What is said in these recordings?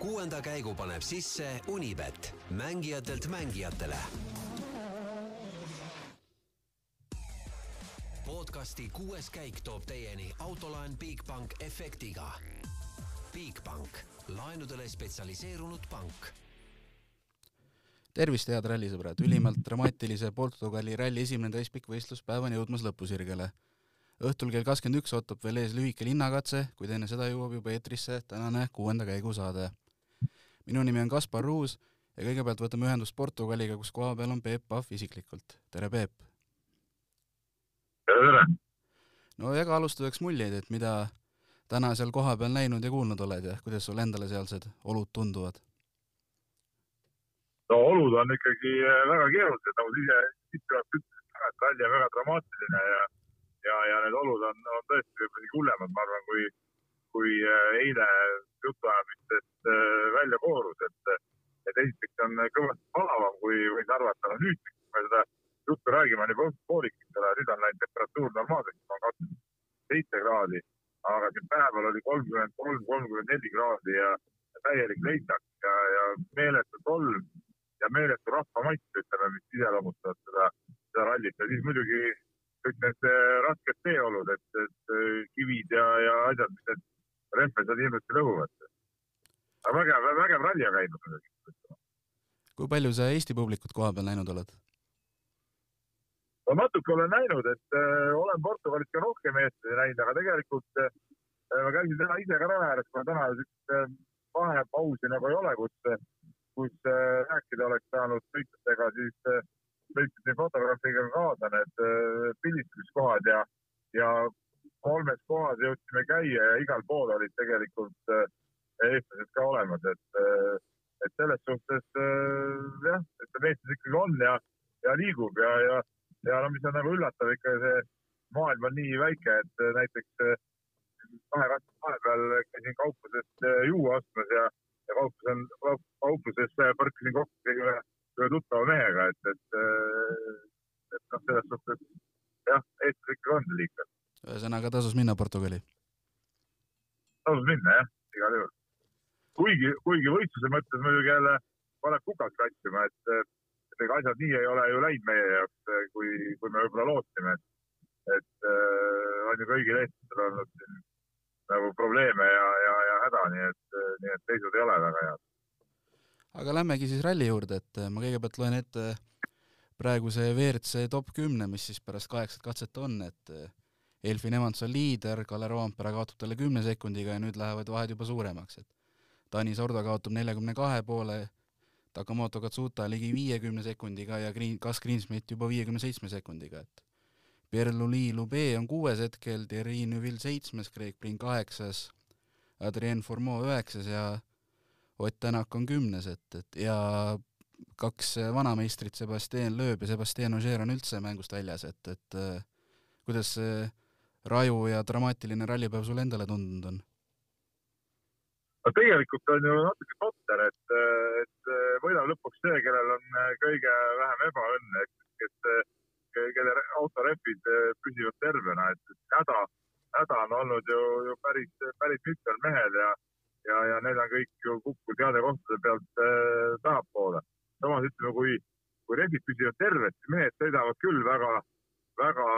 kuuenda käigu paneb sisse Unibet, mängijatelt mängijatele. podcasti kuues käik toob teieni autolaen Bigbank efektiga. Bigbank, laenudele spetsialiseerunud pank tervist, head rallisõbrad, ülimalt dramaatilise Portugali ralli esimene täispikk võistluspäev on jõudmas lõpusirgele. õhtul kell kakskümmend üks ootab veel ees lühike linnakatse, kuid enne seda jõuab juba eetrisse tänane kuuenda käigu saade. Minu nimi on Kaspar Ruus ja kõigepealt võtame ühendust Portugaliga, kus kohapeal on Peep Pahv isiklikult. tere, Peep! tere, tere! no jaga alustuseks muljeid, et mida täna seal kohapeal näinud ja kuulnud oled ja kuidas sul endale sealsed olud tunduvad? no olud on ikkagi äh, väga keerulised, nagu sa ise sissejuhatavalt ütlesid, et ralli on väga dramaatiline ja, ja, ja need olud on, on tõesti võib-olla isegi hullemad, ma arvan, kui, kui äh, eile jutuajamistest äh, välja koorus, et, et esiteks on kõvasti palavam, kui võis arvata, no nüüd, kui me seda juttu räägime, on juba õhtupoolik, eks ole, nüüd on läinud temperatuur normaalseks, on kakskümmend seitse kraadi, aga siin päeval oli kolmkümmend kolm, kolmkümmend neli kraadi ja täielik leitsak ja, ja meeletu tolm ja meeletu rahvamatt, ütleme, mis iseloomustavad seda, seda rallit ja siis muidugi kõik need äh, rasked teeolud, et, et äh, kivid ja, ja asjad, mis need rehved hirmsasti lõhuvad. aga vägev, vägev ralli on käinud muidugi. kui palju sa Eesti publikut koha peal näinud oled? no natuke olen näinud, et äh, olen Portugalis ka rohkem eestlasi näinud, aga tegelikult äh, ma käisin täna ise ka raja ääres, kuna täna siukest äh, vahepausi nagu ei ole, kus kus äh, rääkida oleks saanud sõitjatega, siis sõitsin äh, fotograafiga kaasa need äh, pildistamiskohad ja, ja kolmes kohas jõudsime käia ja igal pool olid tegelikult eestlased ka olemas, et, et selles suhtes jah, ütleme Eestis ikkagi on ja, ja liigub ja, ja, ja no mis on nagu üllatav ikka see maailm on nii väike, et näiteks kahe katse vahepeal käisin kauplusest juua ostmas ja ja kauplus on, kaupluses põrkasin kokku ühe, ühe tuttava mehega, et, et, et noh, selles suhtes jah, Eestis ikka on liiklus. ühesõnaga tasus minna Portugali? tasus minna jah, igal juhul. kuigi, kuigi võistluse mõttes muidugi jälle paneb kukalt katsima, et, et ega asjad nii ei ole ju läinud meie jaoks, kui, kui me võib-olla lootsime, et, et äh, on ju kõigil eestlastel olnud siin nagu probleeme ja, ja, ja häda, nii et, nii et seisud ei ole väga head. aga lähmegi siis ralli juurde, et ma kõigepealt loen ette praeguse WRC top kümne, mis siis pärast kaheksat katset on, et Elfin Evans on liider, Kalle Roompere kaotab talle kümne sekundiga ja nüüd lähevad vahed juba suuremaks, et Tanis Ordo kaotab neljakümne kahe poole, Takamoto Katsuta ligi viiekümne sekundiga ja Green, Gus Greensmith juba viiekümne seitsme sekundiga, et Pierre-Louis Lube on kuues hetkel, Thierry Neuville seitsmes, Craig Breen kaheksas, Adrien Formeau üheksas ja Ott Tänak on kümnes, et, et ja kaks vanameistrit, Sebastian Loeb ja Sebastian Ogier on üldse mängust väljas, et, et kuidas see raju ja dramaatiline rallipäev sulle endale tundunud on? no tegelikult on ju natuke totter, et, et võidab lõpuks see, kellel on kõige vähem ebaõnne, et, et kelle autorehvid eh, püsivad tervena, et häda, häda on olnud ju, ju päris, päris mitmel mehel ja, ja, ja need on kõik ju kukkunud heade kohtade pealt äh, tahapoole. samas ütleme, kui, kui rehvid püsivad terved, siis mehed sõidavad küll väga, väga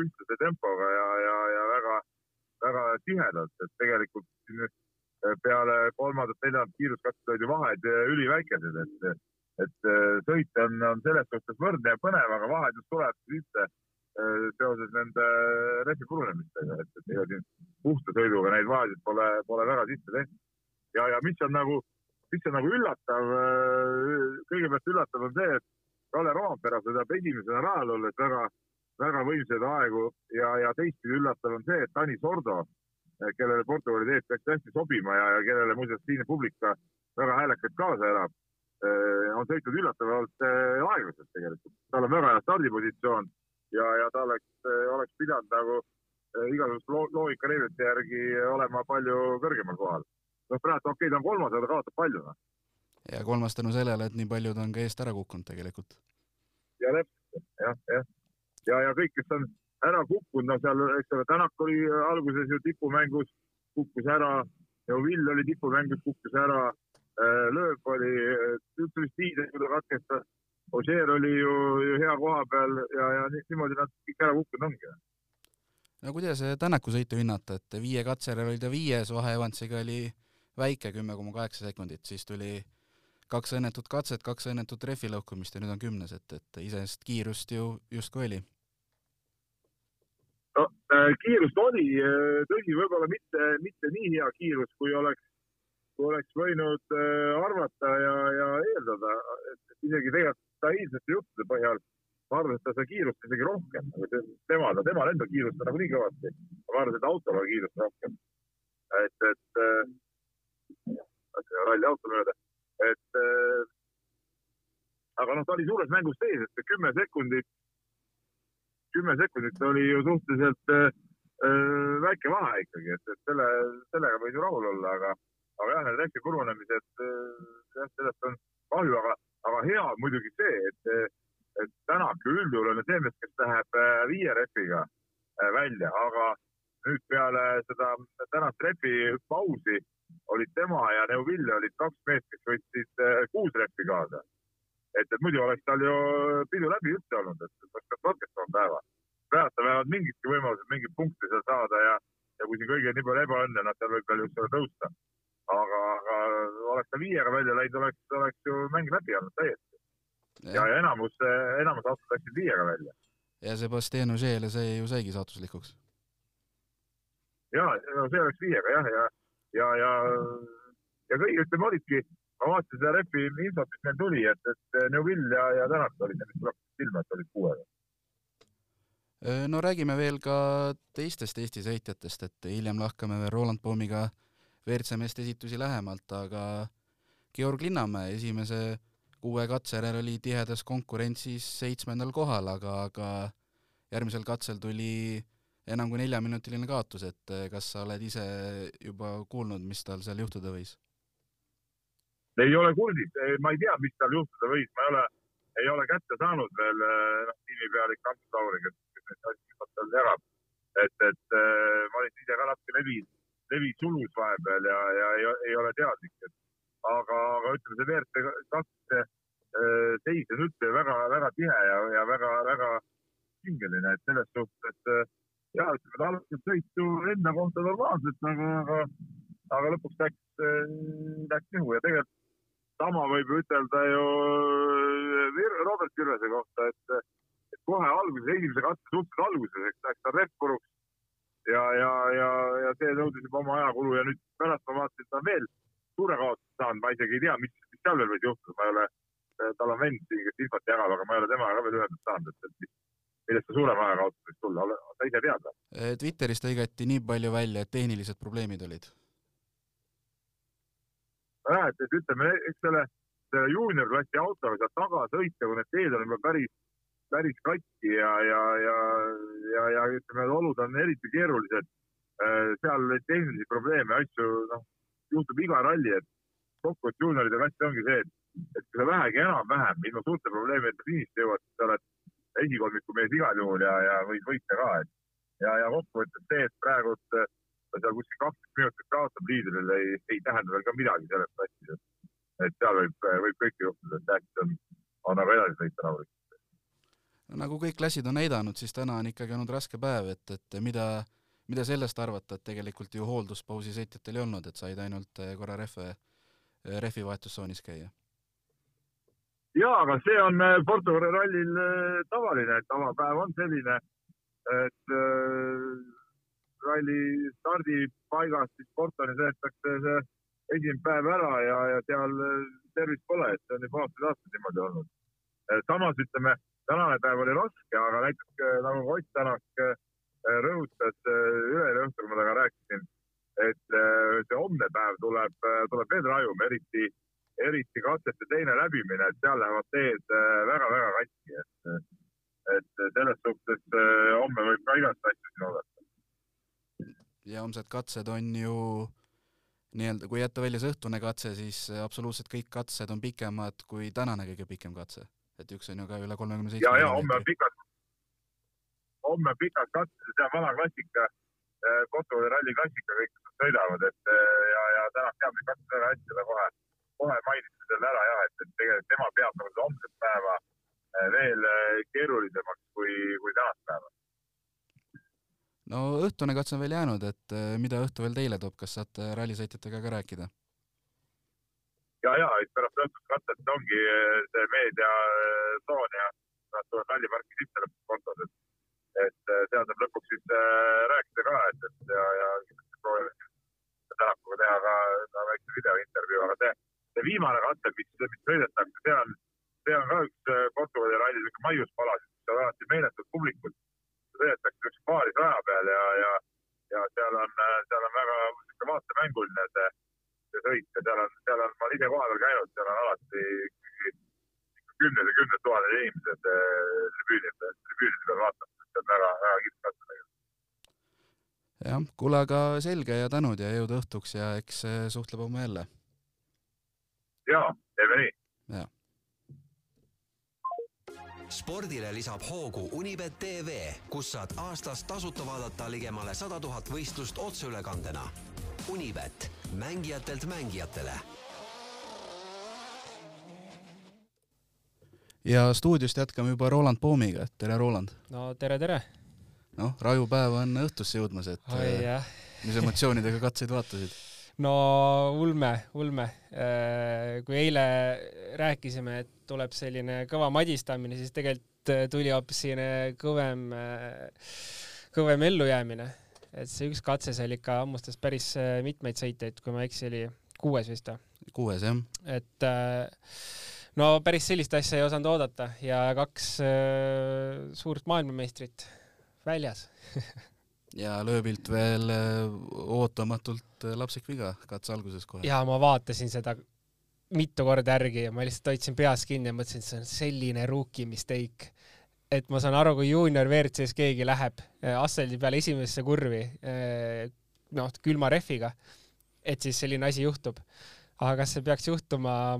ühtlase tempoga ja, ja, ja väga, väga tihedalt, et tegelikult peale kolmandat-neljandat kiiruskatset olid ju vahed üliväikesed, et et äh, sõit on, on selles suhtes võrdne ja põnev, aga vaheldus tuleb üldse äh, seoses nende rehvi purunemistega, et, et ega siin puhta sõiduga neid vahesid pole, pole väga sisse tehtud. ja, ja mis on nagu, mis on nagu üllatav, kõigepealt üllatav on see, et Kalle Roompere sõidab esimesena rajal olles väga, väga võimsaid aegu ja, ja teistpidi üllatav on see, et Tanis Ordo, kellele Portugali teed peaks hästi sobima ja, ja kellele muuseas siinne publik ka väga häälekalt kaasa elab Äh, on sõitnud üllatavalt äh, aeglaselt tegelikult. tal on väga hea stardipositsioon ja, ja ta oleks, oleks pidanud nagu igasugust lo loogika reeglite järgi olema palju kõrgemal kohal. noh, praegu okei okay,, ta on kolmas, aga ta kaotab palju, noh. ja kolmas tänu sellele, et nii paljud on ka eest ära kukkunud tegelikult. ja täpselt, jah, jah. ja, ja kõik, kes on ära kukkunud, no seal, eks ole, Tänak oli alguses ju tipumängus, kukkus ära Neuvill oli tipumängus, kukkus ära. lööb oli, üldse vist liider, kui ta katkestas. Ožeer oli ju, ju hea koha peal ja, ja niimoodi nad kõik ära kukkunud ongi. no kuidas Tänaku sõitu hinnata, et viie katse järel oli ta viies, vahe Evansiga oli väike, kümme koma kaheksa sekundit, siis tuli kaks õnnetut katset, kaks õnnetut rehvi lõhkumist ja nüüd on kümnes, et, et iseenesest kiirust ju justkui oli äh, kiirust oli, äh, tõsi, võib-olla mitte, mitte nii hea kiirus, kui oleks, kui oleks võinud äh, arvata ja, ja eeldada, et isegi tegelikult ta eilsete juttude põhjal ma arvan, et ta sai kiirust isegi rohkem, tema, temal endal kiirust on nagunii kõvasti. ma arvan, et autol on kiirust rohkem. et, et äh, ralli auto mööda, et äh, aga noh, ta oli suures mängus sees, et kümme sekundit kümme sekundit oli ju suhteliselt äh, äh, väike vahe ikkagi, et, et selle, sellega võid ju rahul olla, aga, aga jah, need rehvi purunemised äh,, jah, sellest on kahju, aga, aga hea on muidugi see, et, et Tänak üldjuhul on ju see mees, kes läheb äh, viie rehviga äh, välja, aga nüüd peale seda tänast rehvi pausi olid tema ja Neuvill olid kaks meest, kes võtsid äh, kuus rehvi kaasa et, et muidu oleks tal ju pidu läbi üldse olnud, et oleks peab katkestama päeva. ta vähemalt mingidki võimalused, mingeid punkte seal saada ja, ja kui siin kõigil nii palju ebaõnne, noh, seal võib veel just tõusta. aga, aga oleks ta viiega välja läinud, oleks, oleks ju mäng läbi olnud täiesti. ja, ja enamus, enamus autod läksid viiega välja. ja Sebastian Ogier see ju saigi saatuslikuks. ja, no see oleks viiega jah, ja, ja, ja, ja kõik, ütleme, olidki ma vaatasin seda repi infot, mis meil tuli, et, et Neuvill ja, ja Tänak olid need, mis tuleb silma, et olid kuuega. no räägime veel ka teistest Eesti sõitjatest, et hiljem lahkame veel Roland Poomiga WRC meeste esitusi lähemalt, aga Georg Linnamäe esimese kuue katse järel oli tihedas konkurentsis seitsmendal kohal, aga, aga järgmisel katsel tuli enam kui neljaminutiline kaotus, et kas sa oled ise juba kuulnud, mis tal seal juhtuda võis? Ei ole kursis, ma ei tea, mis tal juhtuda võis, ma ei ole, ei ole kätte saanud veel noh, tiimipealik Ants Lauri, kes, neid asju seal jagab. et, et äh, ma olin ise ka natuke levi, levi sulus vahepeal ja, ja ei, ei ole teadlik, et aga, aga ütleme, see WRC kaks äh, seis on üldse väga-väga tihe ja, ja väga-väga pingeline, et selles suhtes ja ütleme, ta alustas sõitu enda kohta normaalselt, aga, aga, aga lõpuks läks, läks nihu ja tegelikult sama võib ütelda ju äh, Robert Kirvese kohta, et, et kohe alguses, esimese katse suhteliselt alguses, eks läks ta rehv puruks ja, ja, ja, ja see nõudis juba oma ajakulu ja nüüd pärast ma vaatasin, et ta on veel suure kaotuse saanud, ma isegi ei tea, mis, mis seal veel võis juhtuda, ma ei ole, äh, tal on vend siin, kes infot jagab, aga ma ei ole temaga veel ühendust saanud, et, et millest see suurem ajakaotus võiks tulla, sa ise tead? Äh, Twitteris lõigati nii palju välja, et tehnilised probleemid olid et ütleme, eks selle, selle juuniorklassi autoga sealt taga sõita, kui need teed on juba päris, päris katki ja, ja, ja, ja, ja ütleme, olud on eriti keerulised. Äh, seal neid tehnilisi probleeme, asju, noh, juhtub iga ralli, et kokkuvõttes juunioride klass ongi see, et, et kui sa vähegi enam-vähem ilma suurte probleemideta finišisse jõuad, siis sa oled esikolmiku mees igal juhul ja, ja võid võita ka, et ja, ja kokkuvõttes see, et praegult ta seal kuskil kakskümmend minutit kaotab liidrile, ei, ei tähenda veel ka midagi selles klassis, et, et seal võib, võib kõike juhtuda, et äkki on, on nagu edasi sõita rahulikult. nagu kõik klassid on näidanud, siis täna on ikkagi olnud raske päev, et, et mida, mida sellest arvata, et tegelikult ju hoolduspausi sõitjatel ei olnud, et said ainult eh, korra rehve, eh, rehvi vahetustsoonis käia? jaa, aga see on eh, Portugali rallil tavaline, et tavapäev on selline, et ralli stardipaigast siis Portonis võetakse see esimene päev ära ja, ja seal äh, tervist pole, et see on juba aastaid-aastaid niimoodi olnud. Äh, samas ütleme, tänane päev oli raske, aga näiteks äh, nagu Ott Tänak rõhutas üleeile õhtul, kui ma temaga rääkisin, et see homne päev tuleb, tuleb veel rajum, eriti, eriti katsete teine läbimine, et seal lähevad teed väga-väga katki, et, et selles suhtes homme võib ka igast asju siin oodata ja homsed katsed on ju nii-öelda, kui jätta välja see õhtune katse, siis absoluutselt kõik katsed on pikemad kui tänane kõige pikem katse. et üks on ju ka üle kolmekümne seitsme. ja, ja homme on pikad, homme on pikad katsed, see on vana klassika, Portugali ralli klassika, kõik sõidavad, et eh, ja, ja Tänak teab neid katseid väga hästi, ta kohe, kohe mainiti selle ära jah, et, et tegelikult tema peab nagu seda homset päeva eh, veel eh, keerulisemaks kui, kui tänast päeva. No õhtune katse on veel jäänud, et äh, mida õhtu veel teile toob, kas saate rallisõitjatega ka rääkida? ja, ja, pärast õhtust katset ongi eh, see meediatsoon ja nad tulevad ralliparki sisse lõpuks kontos, et, et seal saab lõpuks siis äh, rääkida ka, et, et ja, ja proovime Tänakuga teha ka, ka väikse videointervjuu, aga see, see viimane katse, mis, mis sõidetakse, see on, see on ka üks äh, Portugali ralli niisugune maiuspalasid, kus on alati meeletult publikut. sõidetakse niisuguse paaris raja peal ja, ja, ja on, seal on väga niisugune vaatemänguline see, see sõit ja seal on, seal on, ma olen ise kohapeal käinud, seal on alati kümned ja kümned tuhanded inimesed eh, tribüünide, tribüünide peal vaatamas, see on väga, väga kihvt tegelikult. jah, kuule aga selge ja tänud ja jõudu õhtuks ja eks äh, suhtleb homme jälle. Hoogu Unibet tv, kus saad aastas tasuta vaadata ligemale sada tuhat võistlust otseülekandena. Unibet, mängijatelt mängijatele ja stuudiost jätkame juba Roland Poomiga, tere Roland. no tere, tere. noh, raju päev on õhtusse jõudmas, et oi äh, jah, mis emotsioonidega katseid vaatasid? no ulme, ulme. kui eile rääkisime, et tuleb selline kõva madistamine, siis tegelikult äh, tuli hoopis selline kõvem, kõvem ellujäämine. et see üks katse seal ikka hammustas päris äh, mitmeid sõiteid, kui ma ei eksi, oli kuues vist või? kuues jah, et äh, no päris sellist asja ei osanud oodata ja kaks äh, suurt maailmameistrit väljas ja lööbilt veel äh, ootamatult äh, lapsik viga katse alguses kohe. ja ma vaatasin seda mitu korda järgi ja ma lihtsalt hoidsin peas kinni ja mõtlesin, et see on selline rookie mistake. Et ma saan aru, kui juunior WRC-s keegi läheb äh, asfaldi peale esimesse kurvi äh, noh, külma rehviga, et siis selline asi juhtub. aga kas see peaks juhtuma,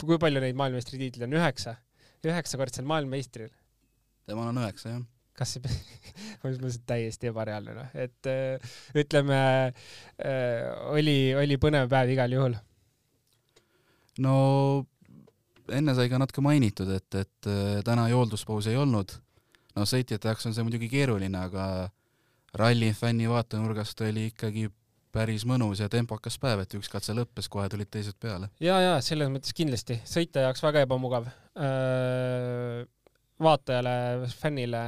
kui palju neid maailmameistritiitleid on, üheksa? üheksakordsel maailmameistril temal on üheksa jah. kas see, ma mõtlesin, et täiesti ebareaalne noh, et äh, ütleme oli, oli põnev päev igal juhul. no enne sai ka natuke mainitud, et, et äh, täna joolduspausi ei olnud. no sõitjate jaoks on see muidugi keeruline, aga ralli fänni vaatenurgast oli ikkagi päris mõnus ja tempokas päev, et üks katse lõppes, kohe tulid teised peale. ja, ja selles mõttes kindlasti sõitja jaoks väga ebamugav. vaatajale, fännile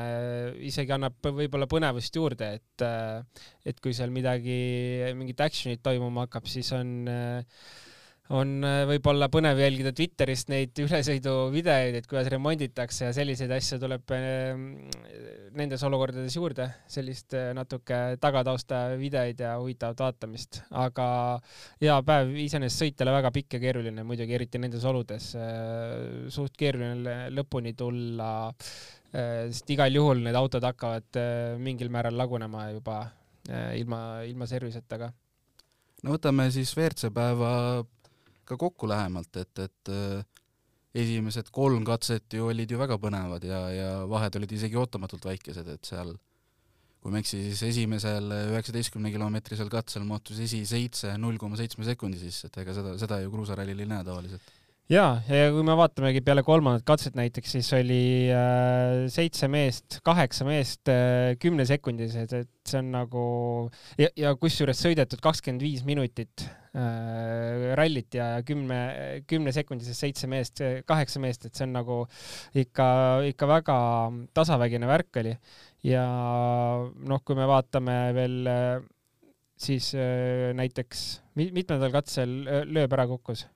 isegi annab võib-olla põnevust juurde, et, et kui seal midagi, mingit action'it toimuma hakkab, siis on, on võib-olla põnev jälgida Twitterist neid ülesõiduvideoid, et kuidas remonditakse ja selliseid asju tuleb eh, nendes olukordades juurde, sellist eh, natuke tagatausta videoid ja huvitavat vaatamist, aga hea päev iseenesest sõitjale väga pikk ja keeruline muidugi, eriti nendes oludes. suht keeruline lõpuni tulla, sest igal juhul need autod hakkavad mingil määral lagunema juba ilma, ilma service'ita ka. no võtame siis WRC päeva ka kokku lähemalt, et, et äh, esimesed kolm katset ju olid ju väga põnevad ja, ja vahed olid isegi ootamatult väikesed, et seal kui ma ei eksi, siis esimesel üheksateistkümne kilomeetrisel katsel mahtus esi seitse null koma seitsme sekundi sisse, et ega seda, seda ju kruusarallil ei näe tavaliselt. ja, ja kui me vaatamegi peale kolmandat katset näiteks, siis oli äh, seitse meest, kaheksa meest äh, kümnesekundised, et see on nagu ja, ja kusjuures sõidetud kakskümmend viis minutit rallit ja kümne, kümnesekundisest seitse meest, kaheksa meest, et see on nagu ikka, ikka väga tasavägine värk oli ja noh, kui me vaatame veel äh, siis äh, näiteks mi- mitmendal katsel äh, lööb ära kukkus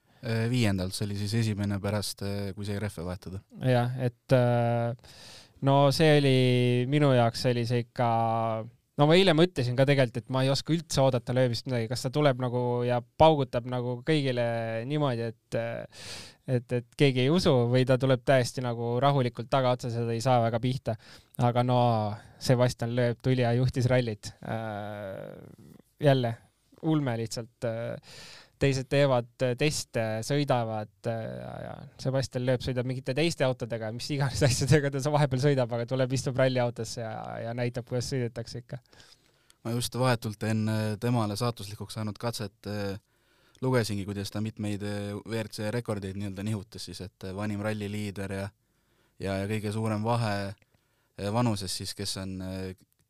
viiendalt, see oli siis esimene pärast, kui sai rehve vahetada. jah, et äh, no see oli minu jaoks oli see ikka, no ma eile mõtlesin ka tegelikult, et ma ei oska üldse oodata lööbist midagi, kas ta tuleb nagu ja paugutab nagu kõigile niimoodi, et et, et keegi ei usu või ta tuleb täiesti nagu rahulikult tagaotsas ja ta ei saa väga pihta. aga no Sebastian Loeb tuli ja juhtis rallit äh,. jälle ulme lihtsalt äh, teised teevad teste, sõidavad ja, ja Sebastian Loeb sõidab mingite teiste autodega, mis iganes asjadega ta vahepeal sõidab, aga tuleb, istub ralliautosse ja, ja näitab, kuidas sõidetakse ikka. ma just vahetult enne temale saatuslikuks saanud katset lugesingi, kuidas ta mitmeid WRC rekordeid nii-öelda nihutas siis, et vanim ralliliider ja ja, ja kõige suurem vahe vanuses siis, kes on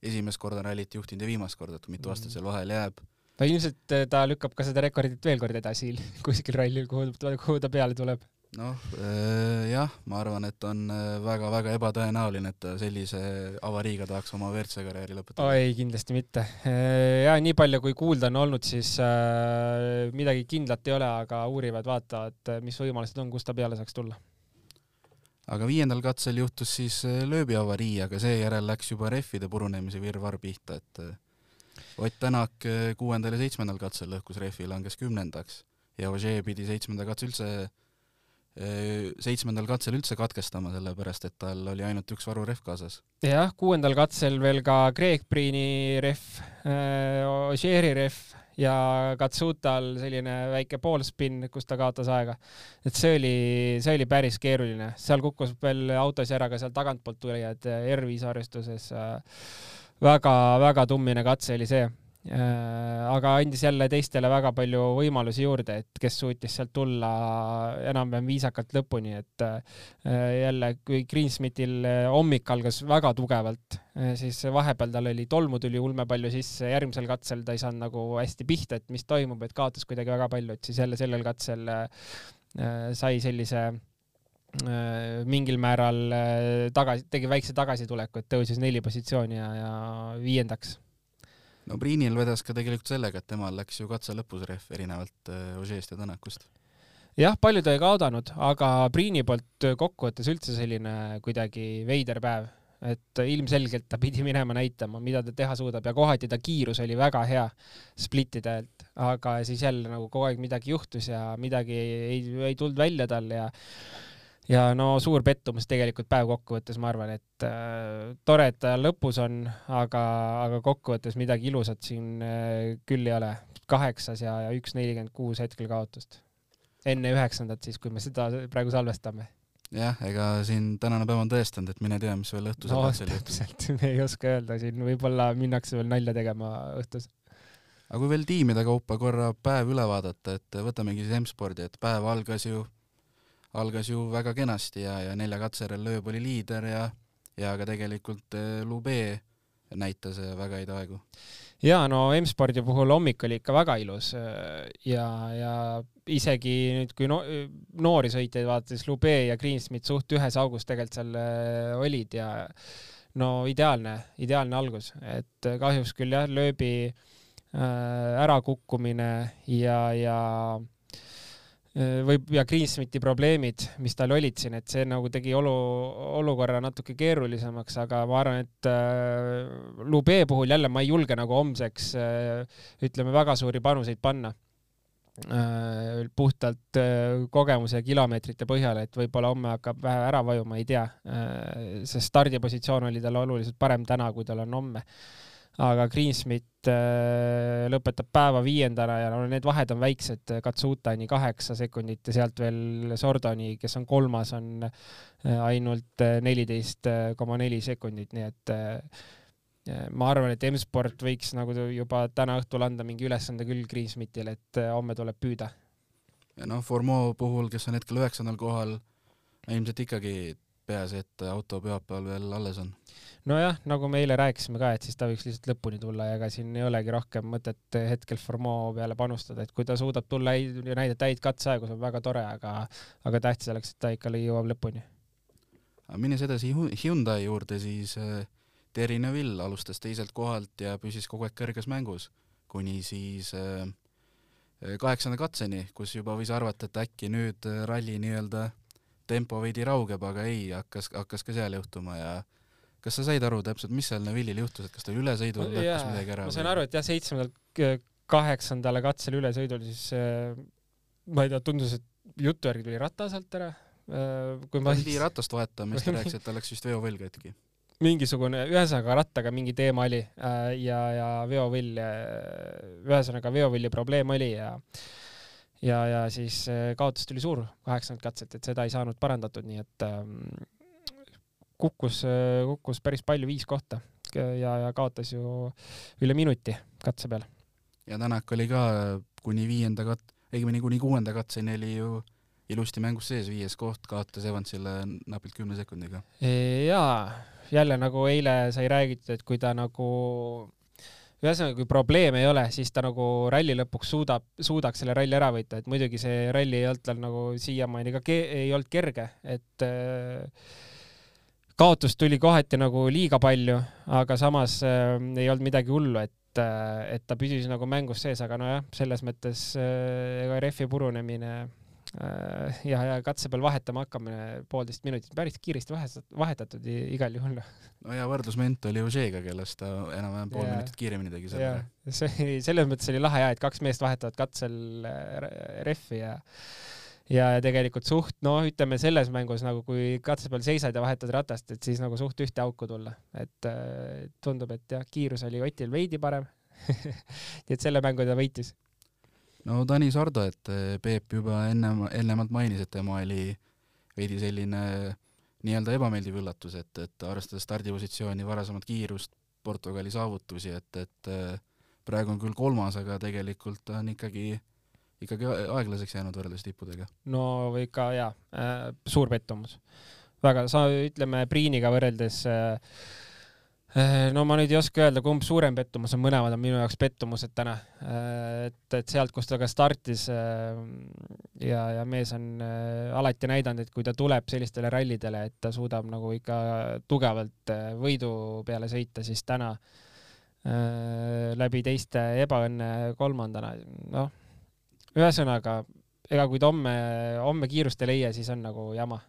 esimest korda rallit juhtinud ja viimast korda, et mitu aastat seal vahel jääb no ilmselt äh, ta lükkab ka seda rekordit veel kord edasi kuskil rallil, kuhu, kuhu ta peale tuleb. noh äh, jah, ma arvan, et on väga-väga äh, ebatõenäoline, et ta sellise avariiga tahaks oma WRC karjääri lõpetada. ei, kindlasti mitte. ja nii palju, kui kuulda on olnud, siis midagi kindlat ei ole, aga uurivad, vaatavad, mis võimalused on, kust ta peale saaks tulla aga viiendal katsel juhtus siis lööbiavarii, aga seejärel läks juba rehvide purunemise virvarr pihta, et Ott Tänak eh, kuuendal ja seitsmendal katsel lõhkus rehvi, langes kümnendaks ja Ožee pidi seitsmenda katse üldse, eh, seitsmendal katsel üldse katkestama, sellepärast et tal oli ainult üks varurehv kaasas. jah, kuuendal katsel veel ka Greg Priini rehv, eh, Ožeeri rehv ja Katsutal selline väike poolspinn, kus ta kaotas aega. et see oli, see oli päris keeruline, seal kukkus veel autosid ära ka seal tagantpoolt tulijad R5 arvestuses äh, väga-väga tummine katse oli see. Äh, aga andis jälle teistele väga palju võimalusi juurde, et kes suutis sealt tulla enam-vähem viisakalt lõpuni, et äh, jälle, kui Greensmithil äh, hommik algas väga tugevalt, siis vahepeal tal oli tolmu tuli ulme palju sisse, järgmisel katsel ta ei saanud nagu hästi pihta, et mis toimub, et kaotas kuidagi väga palju, et siis jälle sellel katsel sai sellise Äh, mingil määral äh, tagasi, tegi väikse tagasituleku, et tõusis neli positsiooni ja, ja viiendaks. no Priinil vedas ka tegelikult sellega, et temal läks ju katse lõpus rehv erinevalt äh, Ožeest ja Tänakust. jah, palju ta ei kaotanud, aga Priini poolt kokkuvõttes üldse selline kuidagi veider päev, et ilmselgelt ta pidi minema näitama, mida ta teha suudab ja kohati ta kiirus oli väga hea splittidelt, aga siis jälle nagu kogu aeg midagi juhtus ja midagi ei, ei tulnud välja tal ja ja no suur pettumus tegelikult päev kokkuvõttes, ma arvan, et äh, tore, et ta lõpus on, aga, aga kokkuvõttes midagi ilusat siin äh, küll ei ole. kaheksas ja, ja üks nelikümmend kuus hetkel kaotust. enne üheksandat siis, kui me seda praegu salvestame. jah, ega siin tänane päev on tõestanud, et mine tea, mis veel õhtusel no, täpselt, me ei oska öelda, siin võib-olla minnakse veel nalja tegema õhtus aga kui veel tiimide kaupa korra päev üle vaadata, et võtamegi siis M-spordi, et päev algas ju algas ju väga kenasti ja, ja nelja katse järel lööb oli liider ja, ja ka tegelikult eh, Lube näitas eh, väga häid aegu. ja no M-spordi puhul hommik oli ikka väga ilus eh, ja, ja isegi nüüd, kui no, noori sõitjaid vaadates, Lube ja Greensmith suht ühes augus tegelikult seal olid ja no ideaalne, ideaalne algus, et kahjuks küll jah, lööbi ärakukkumine ja, ja Äh, või, ja Greensmiti probleemid, mis tal olid siin, et see nagu tegi olu, olukorra natuke keerulisemaks, aga ma arvan, et äh, Lube puhul jälle ma ei julge nagu homseks äh, ütleme, väga suuri panuseid panna äh,. puhtalt äh, kogemuse kilomeetrite põhjal, et võib-olla homme hakkab vähe ära vajuma, ei tea äh,. see stardipositsioon oli tal oluliselt parem täna, kui tal on homme aga Greensmith äh, lõpetab päeva viiendana ja no need vahed on väiksed, Katsutani kaheksa sekundit ja sealt veel Sordoni, kes on kolmas, on äh, ainult äh, neliteist koma neli sekundit, nii et ma arvan, et M-sport võiks nagu juba täna õhtul anda mingi ülesande küll Greensmithile, et homme tuleb püüda. ja noh, Formeau puhul, kes on hetkel üheksandal kohal, ilmselt ikkagi peaasi, et auto pühapäeval veel alles on nojah, nagu me eile rääkisime ka, et siis ta võiks lihtsalt lõpuni tulla ja ega siin ei olegi rohkem mõtet hetkel Formeau peale panustada, et kui ta suudab tulla ja näidata häid katseaegu, see on väga tore, aga, aga tähtis oleks, et ta ikka jõuab lõpuni. minnes edasi Hyundai juurde, siis äh, Terry Neville alustas teiselt kohalt ja püsis kogu aeg kõrges mängus, kuni siis äh, kaheksanda katseni, kus juba võis arvata, et äkki nüüd äh, ralli nii-öelda tempo veidi raugeb, aga ei, hakkas, hakkas ka seal juhtuma ja kas sa said aru täpselt, mis seal Neville'il juhtus, et kas ta ülesõidul lõhkus midagi ära? ma sain aru, et jah, seitsmendal, kaheksandale katsel ülesõidul siis äh, ma ei tea, tundus, et jutu järgi tuli rata sealt ära. Äh, kui ma pidi ratast vahetama, siis ta rääkis, et tal läks vist veovõll katki. mingisugune, ühesõnaga rattaga mingi teema oli äh, ja, ja veovõll, ühesõnaga veovõlli probleem oli ja ja, ja siis kaotus tuli suur kaheksakümmend katset, et seda ei saanud parandatud, nii et ähm, kukkus, kukkus päris palju, viis kohta ja, ja kaotas ju üle minuti katse peal. ja Tänak oli ka kuni viienda kat-, õigemini kuni kuuenda katseni oli ju ilusti mängus sees, viies koht, kaotas Evansile napilt kümne sekundiga. jaa, jälle nagu eile sai räägitud, et kui ta nagu ühesõnaga, kui probleeme ei ole, siis ta nagu ralli lõpuks suudab, suudaks selle ralli ära võita, et muidugi see ralli ei olnud tal nagu siiamaani ka ei olnud kerge, et äh, kaotust tuli kohati nagu liiga palju, aga samas äh, ei olnud midagi hullu, et äh, et ta püsis nagu mängus sees, aga nojah, selles mõttes äh, ega rehvi purunemine ja, ja katse peal vahetama hakkamine poolteist minutit päris kiiresti vahetatud igal juhul. No ja võrdlusment oli Ožeega, kellest ta enam-vähem pool yeah. minutit kiiremini tegi selle. See, selles mõttes oli lahe ja, et kaks meest vahetavad katsel äh, rehvi ja ja tegelikult suht, noh, ütleme selles mängus nagu kui katse peal seisad ja vahetad ratast, et siis nagu suht ühte auku tulla, et äh, tundub, et jah, kiirus oli Otil veidi parem. Nii et selle mängu ta võitis. No Tanis Ardo, et äh, Peep juba ennem, ennemalt mainis, et tema oli veidi selline nii-öelda ebameeldiv üllatus, et, et arvestades stardipositsiooni, varasemat kiirust, Portugali saavutusi, et, et äh, praegu on küll kolmas, aga tegelikult on ikkagi, ikkagi aeglaseks jäänud võrreldes tippudega. no ikka jaa suur pettumus. väga, sa ütleme Priiniga võrreldes Äh, no ma nüüd ei oska öelda, kumb suurem pettumus on, mõlemad on minu jaoks pettumused täna. Äh, et, et sealt, kus ta ka startis äh, ja, ja mees on alati näidanud, et kui ta tuleb sellistele rallidele, et ta suudab nagu ikka tugevalt võidu peale sõita, siis täna läbi teiste ebaõnne kolmandana, noh, ühesõnaga, ega kui ta homme, homme kiirust ei leia, siis on nagu jama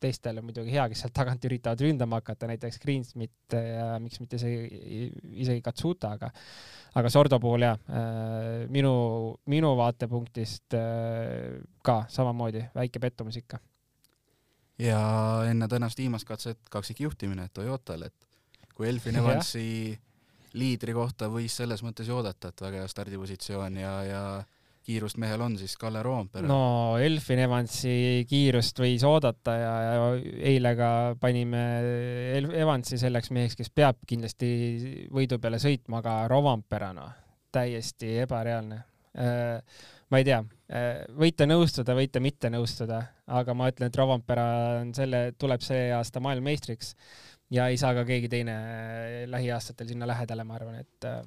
teistel on muidugi hea, kes sealt tagant üritavad ründama hakata, näiteks Greensmith ja miks mitte isegi, isegi Katsuta, aga aga Sordo puhul jah, äh, minu, minu vaatepunktist äh, ka samamoodi väike pettumus ikka. ja enne tänast viimast katset kaksikjuhtimine Toyotal, et kui Elfin Evansi liidri kohta võis selles mõttes ju oodata, et väga hea stardipositsioon ja, ja kiirust mehel on siis Kalle Roompere? no Elfin Evansi kiirust võis oodata ja, ja eile ka panime Evansi selleks meheks, kes peab kindlasti võidu peale sõitma, aga Roompere noh, täiesti ebareaalne. Äh, ma ei tea, äh, võite nõustuda, võite mitte nõustuda, aga ma ütlen, et Roompere on selle, tuleb see aasta maailmameistriks ja ei saa ka keegi teine lähiaastatel sinna lähedale, ma arvan, et äh,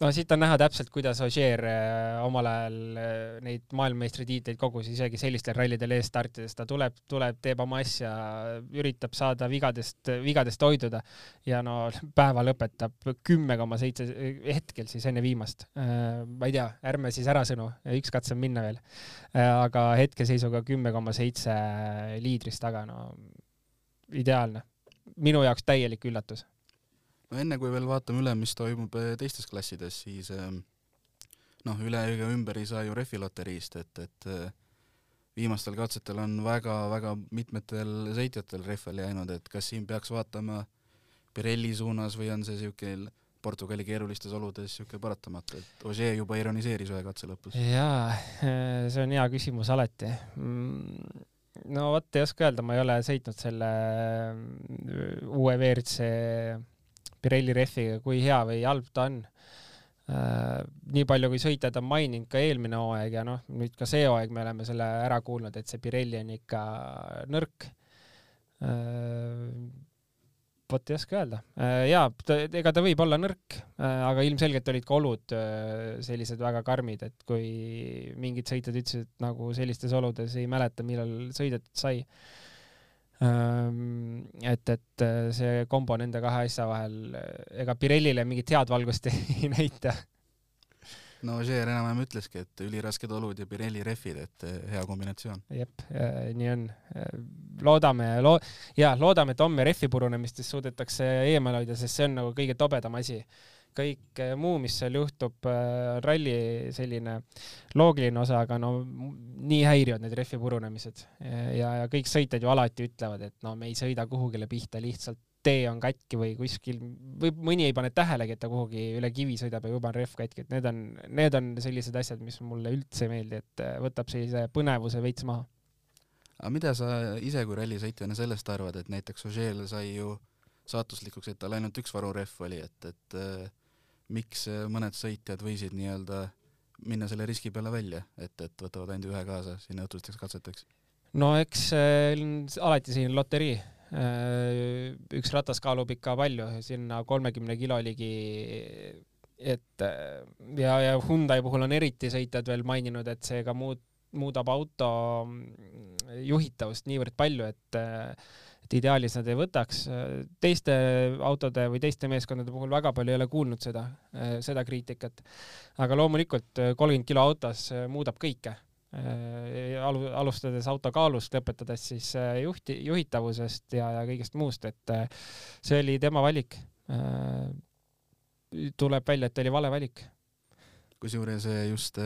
no siit on näha täpselt, kuidas Ogier äh, omal ajal äh, neid maailmameistritiitleid kogus, isegi sellistel rallidel ees startides, ta tuleb, tuleb, teeb oma asja, üritab saada vigadest, vigadest hoiduda ja no päeva lõpetab kümme koma seitse hetkel siis enne viimast. Äh, ma ei tea, ärme siis ära sõnu, üks katse on minna veel. aga hetkeseisuga kümme koma seitse liidrist taga, no ideaalne. minu jaoks täielik üllatus no enne kui veel vaatame üle, mis toimub äh, teistes klassides, siis ähm, noh, üle ega ümber ei saa ju rehvi loteriist, et, et äh, viimastel katsetel on väga-väga mitmetel sõitjatel rehvel jäänud, et kas siin peaks vaatama Pirelli suunas või on see niisugune Portugali keerulistes oludes niisugune paratamatu, et Ogier juba ironiseeris ühe katse lõpus. jaa, see on hea küsimus alati. Mm, no vot, ei oska öelda, ma ei ole sõitnud selle uue WRC Pirelli rehviga, kui hea või halb ta on. Äh, nii palju, kui sõitjad on maininud ka eelmine hooaeg ja noh, nüüd ka see hooaeg me oleme selle ära kuulnud, et see Pirelli on ikka nõrk. Äh, vot ei oska öelda. Äh, jaa, ega ta võib olla nõrk, aga ilmselgelt olid ka olud sellised väga karmid, et kui mingid sõitjad ütlesid, et nagu sellistes oludes ei mäleta, millal sõidetud sai et, et äh, see kombo nende kahe asja vahel, äh, ega Pirellile mingit head valgust ei näita. no Ožeer enam-vähem ütleski, et ülirasked olud ja Pirelli rehvid, et äh, hea kombinatsioon. jep, nii on. loodame, loo-, jaa, loodame, et homme rehvi purunemistest suudetakse eemal hoida, sest see on nagu kõige tobedam asi kõik eh, muu, mis seal juhtub, eh, ralli selline loogiline osa, aga no nii häirivad need rehvi purunemised ja, ja kõik sõitjad ju alati ütlevad, et no me ei sõida kuhugile pihta, lihtsalt tee on katki või kuskil või mõni ei pane tähelegi, et ta kuhugi üle kivi sõidab ja juba on rehv katki, et need on, need on sellised asjad, mis mulle üldse ei meeldi, et eh, võtab sellise põnevuse veits maha. aga mida sa ise kui rallisõitjana sellest arvad, et näiteks Ožeel sai ju saatuslikuks, et tal ainult üks varurehv oli, et, et miks mõned sõitjad võisid nii-öelda minna selle riski peale välja, et, et võtavad ainult ühe kaasa sinna õhtusteks katseteks? no eks äh, alati siin loterii äh,. üks ratas kaalub ikka palju, sinna kolmekümne kilo ligi. et ja, ja Hyundai puhul on eriti sõitjad veel maininud, et see ka muud, muudab auto mm, juhitavust niivõrd palju, et äh, et ideaalis nad ei võtaks. teiste autode või teiste meeskondade puhul väga palju ei ole kuulnud seda, seda kriitikat. aga loomulikult kolmkümmend kilo autos muudab kõike. Alu-, alustades auto kaalust, lõpetades siis juhti, juhitavusest ja, ja kõigest muust, et see oli tema valik. tuleb välja, et oli vale valik. kusjuures just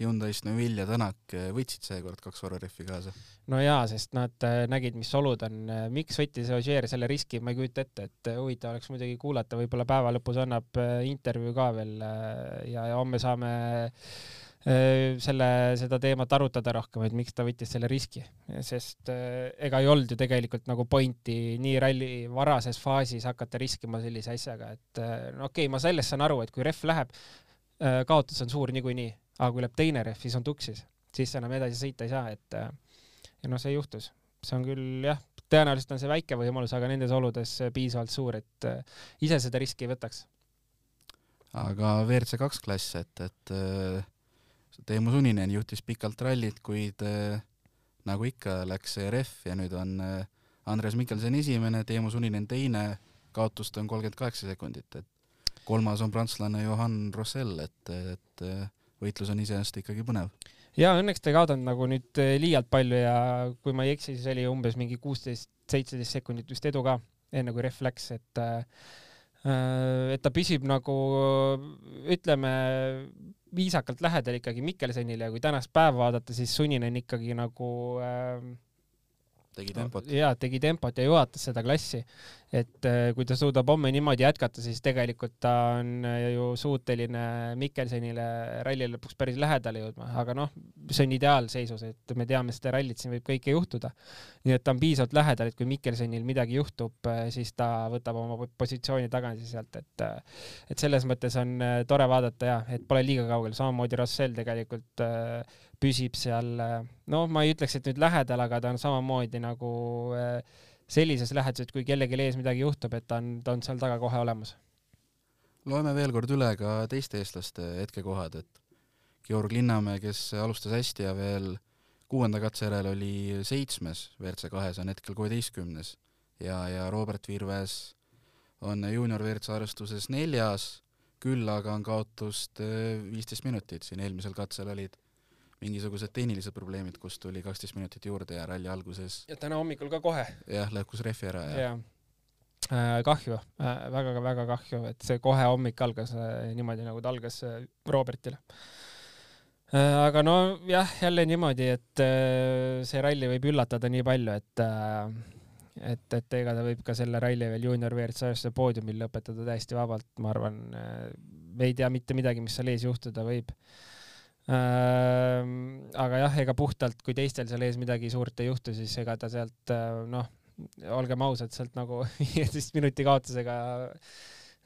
Hyundai'st Neville ja Tänak eh, võtsid seekord kaks vararehvi kaasa. no jaa, sest nad eh, nägid, mis olud on. Eh, miks võttis Ogier selle riski, ma ei kujuta ette, et huvitav oleks muidugi kuulata, võib-olla päeva lõpus annab intervjuu ka veel ja, ja homme saame selle, seda teemat arutada rohkem, et miks ta võttis selle riski, sest ega ei olnud ju tegelikult nagu pointi nii ralli varases faasis hakata riskima sellise asjaga, et no okei okay,, ma sellest saan aru, et kui rehv läheb, kaotus on suur niikuinii aga kui läheb teine rehv, siis on tuksis, siis enam edasi sõita ei saa, et äh, ja noh, see juhtus. see on küll jah, tõenäoliselt on see väike võimalus, aga nendes oludes piisavalt suur, et äh, ise seda riski ei võtaks. aga WRC kaks klass, et, et äh, Teemu Suninen juhtis pikalt rallit, kuid nagu ikka, läks see rehv ja nüüd on Andres Mikkelson esimene, Teemu Suninen teine, kaotust on kolmkümmend kaheksa sekundit, et kolmas on prantslane Johan Rossell, et, et võitlus on iseenesest ikkagi põnev. ja õnneks ta ei kaotanud nagu nüüd eh, liialt palju ja kui ma ei eksi, siis oli umbes mingi kuusteist, seitseteist sekundit vist edu ka, enne kui ref läks, et äh, et ta püsib nagu ütleme viisakalt lähedal ikkagi Mikkelsonile ja kui tänast päeva vaadata, siis Sunninen ikkagi nagu äh, tegi tempot. jaa, tegi tempot ja juhatas seda klassi. et äh, kui ta suudab homme niimoodi jätkata, siis tegelikult ta on äh, ju suuteline Mikkelsonile ralli lõpuks päris lähedale jõudma, aga noh, see on ideaalseisus, et me teame seda rallit, siin võib kõike juhtuda. nii et ta on piisavalt lähedal, et kui Mikkelsonil midagi juhtub, äh, siis ta võtab oma positsiooni tagasi sealt, et et selles mõttes on tore vaadata ja et pole liiga kaugel, samamoodi Rossell tegelikult püsib seal, noh, ma ei ütleks, et nüüd lähedal, aga ta on samamoodi nagu eh, sellises läheduses, et kui kellelgi ees midagi juhtub, et ta on, ta on seal taga kohe olemas. loeme veel kord üle ka teiste eestlaste hetkekohad, et Georg Linnamäe, kes alustas hästi ja veel kuuenda katse järel oli seitsmes WRC kahes, on hetkel kuueteistkümnes ja, ja Robert Virves on juunior WRC arvestuses neljas, küll aga on kaotust eh, viisteist minutit, siin eelmisel katsel olid mingisugused tehnilised probleemid, kus tuli kaksteist minutit juurde ja ralli alguses. ja täna hommikul ka kohe. jah, lõhkus rehvi ära ja, ja. Äh, kahju äh,, väga-väga kahju, et see kohe hommik algas äh, niimoodi, nagu ta algas äh, Robertile äh,. aga no jah, jälle niimoodi, et äh, see ralli võib üllatada nii palju, et äh, et, et ega ta võib ka selle ralli veel juunior WRC poodiumil lõpetada täiesti vabalt, ma arvan. Äh, me ei tea mitte midagi, mis seal ees juhtuda võib Ehm, aga jah, ega puhtalt, kui teistel seal ees midagi suurt ei juhtu, siis ega ta sealt äh, noh, olgem ausad, sealt nagu viieteist minuti kaotusega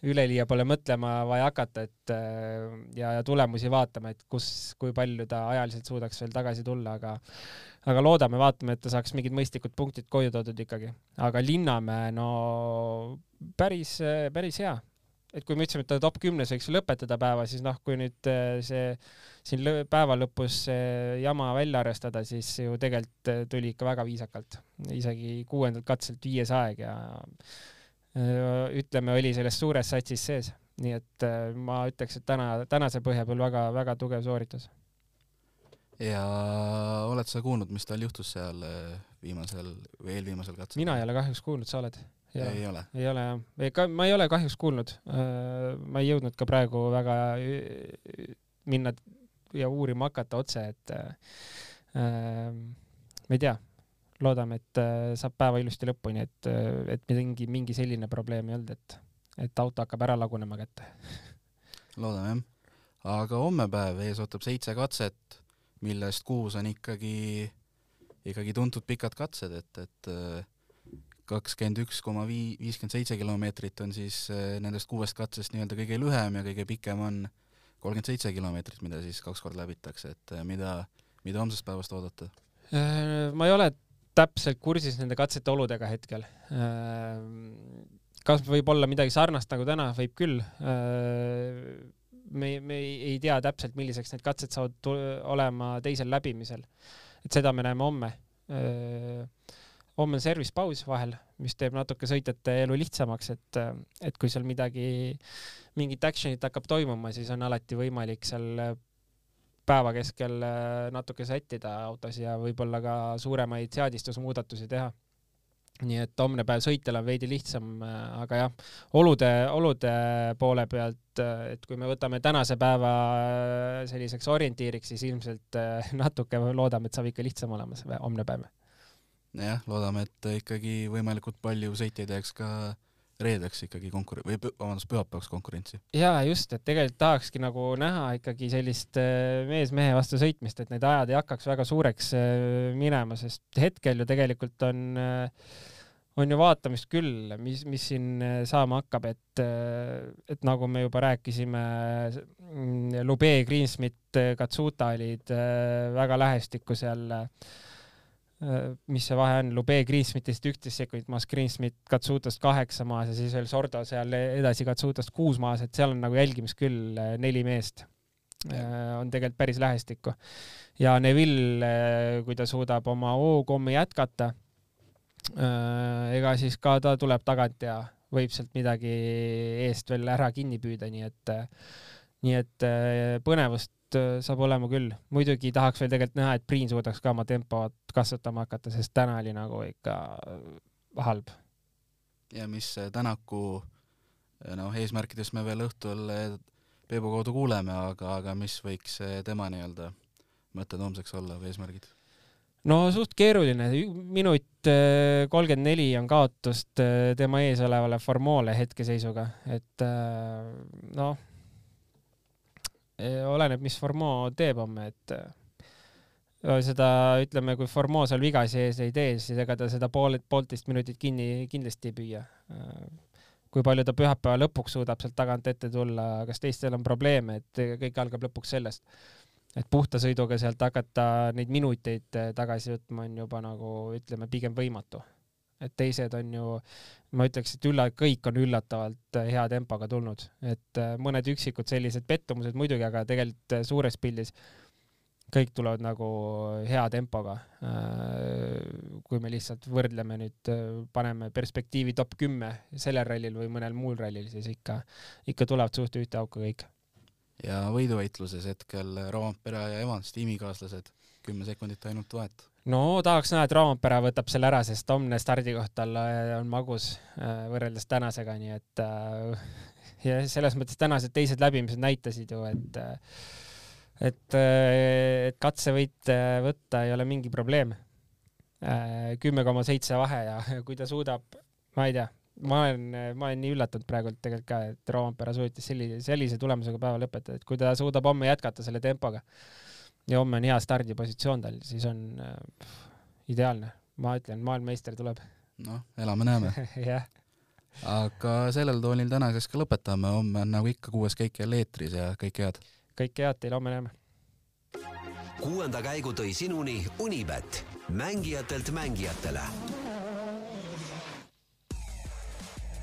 üleliia pole mõtlema vaja hakata, et äh, ja, ja tulemusi vaatama, et kus, kui palju ta ajaliselt suudaks veel tagasi tulla, aga aga loodame, vaatame, et ta saaks mingid mõistlikud punktid koju toodud ikkagi. aga Linnamäe, no päris, päris hea. Et kui me ütlesime, et ta top kümnes võiks lõpetada päeva, siis noh, kui nüüd äh, see siin päeva lõpus jama välja arvestada, siis ju tegelikult äh, tuli ikka väga viisakalt, isegi kuuendalt katselt viies aeg ja äh, ütleme, oli selles suures satsis sees, nii et äh, ma ütleks, et täna, tänase põhja peal väga-väga tugev sooritus. ja oled sa kuulnud, mis tal juhtus seal viimasel või eelviimasel katsel? mina ei ole kahjuks kuulnud, sa oled? Ja, ei ole? ei ole jah, ega ma ei ole kahjuks kuulnud. ma ei jõudnud ka praegu väga minna ja uurima hakata otse, et äh, ma ei tea, loodame, et äh, saab päeva ilusti lõpuni, et, et mingi, mingi selline probleem ei olnud, et, et auto hakkab ära lagunema kätte. loodame jah. aga homme päev ees ootab seitse katset, millest kuus on ikkagi, ikkagi tuntud pikad katsed, et, et kakskümmend üks koma vii-, viiskümmend seitse kilomeetrit on siis äh, nendest kuuest katsest nii-öelda kõige lühem ja kõige pikem on kolmkümmend seitse kilomeetrit, mida siis kaks korda läbitakse, et äh, mida, mida homsest päevast oodata? ma ei ole täpselt kursis nende katsete oludega hetkel. kas võib olla midagi sarnast nagu täna, võib küll. me, me ei tea täpselt, milliseks need katsed saavad olema teisel läbimisel. et seda me näeme homme homme on service paus vahel, mis teeb natuke sõitjate elu lihtsamaks, et, et kui seal midagi, mingit action'it hakkab toimuma, siis on alati võimalik seal päeva keskel natuke sättida autos ja võib-olla ka suuremaid seadistusmuudatusi teha. nii et homne päev sõitjal on veidi lihtsam, aga jah, olude, olude poole pealt, et kui me võtame tänase päeva selliseks orientiiriks, siis ilmselt natuke loodame, et saab ikka lihtsam olema see homne päev jah, loodame, et ikkagi võimalikult palju sõitjaid jääks ka reedeks ikkagi konkur- või vabandust, pühapäevaks konkurentsi. ja just, et tegelikult tahakski nagu näha ikkagi sellist äh, mees mehe vastu sõitmist, et need ajad ei hakkaks väga suureks äh, minema, sest hetkel ju tegelikult on äh, on ju vaatamist küll, mis, mis siin saama hakkab, et, et nagu me juba rääkisime, mm, Lube, Greensmit, Katsuta olid väga lähestikku seal Äh, mis see vahe on, Lube Greensmitist üksteist sekundit maas, Greensmit Katsutast kaheksa maas ja siis veel Sordo seal edasi Katsutast kuus maas, et seal on nagu jälgimist küll äh, neli meest. Äh, on tegelikult päris lähestikku. ja Neville, kui ta suudab oma hookommi jätkata, ega siis ka ta tuleb tagant ja võib sealt midagi eest veel ära kinni püüda, nii et, nii et põnevust Äh, saab olema küll. muidugi tahaks veel tegelikult näha, et Priin suudaks ka oma tempot kasvatama hakata, sest täna oli nagu ikka äh, halb. ja mis äh, Tänaku noh, eesmärkidest me veel õhtul Peebu kaudu kuuleme, aga, aga mis võiks tema nii-öelda mõtted homseks olla või eesmärgid? no suht keeruline, minut kolmkümmend neli on kaotust tema ees olevale Formole hetkeseisuga, et noh oleneb, mis Formeau teeb homme, et äh, seda ütleme, kui Formeau seal viga sees ei tee, siis ega ta seda pool, poolteist minutit kinni kindlasti ei püüa. Äh, kui palju ta pühapäeva lõpuks suudab sealt tagant ette tulla, kas teistel on probleeme, et kõik algab lõpuks sellest. et puhta sõiduga sealt hakata neid minuteid äh, tagasi võtma on juba nagu ütleme, pigem võimatu et teised on ju, ma ütleks, et ülla-, kõik on üllatavalt äh, hea tempoga tulnud, et äh, mõned üksikud sellised pettumused muidugi, aga tegelikult äh, suures pildis kõik tulevad nagu hea tempoga. kui me lihtsalt võrdleme nüüd, paneme perspektiivi top kümme sellel rallil või mõnel muul rallil, siis ikka, ikka tulevad suht ühte auku kõik. Ja võiduvõitluses hetkel Roompere ja Evans, tiimikaaslased, kümme sekundit ainult vahet no tahaks näha, et Roompere võtab selle ära, sest homne stardikoht tal äh, on magus äh, võrreldes tänasega, nii et äh, ja selles mõttes tänased teised läbimised näitasid ju, et et, et katsevõite võtta ei ole mingi probleem. kümme koma seitse vahe ja kui ta suudab, ma ei tea, ma olen, ma olen nii üllatunud praegult tegelikult ka, et Roompere suutis sellise, sellise tulemusega päeva lõpetada, et kui ta suudab homme jätkata selle tempoga ja homme on hea stardipositsioon tal, siis on äh, ideaalne. ma ütlen, maailmameister tuleb. noh, elame-näeme jah. aga sellel toonil tänaseks ka lõpetame, homme on nagu ikka kuues käik jälle eetris ja kõike head. kõike head teile, homme näeme. kuuenda käigu tõi sinuni Unibet, mängijatelt mängijatele.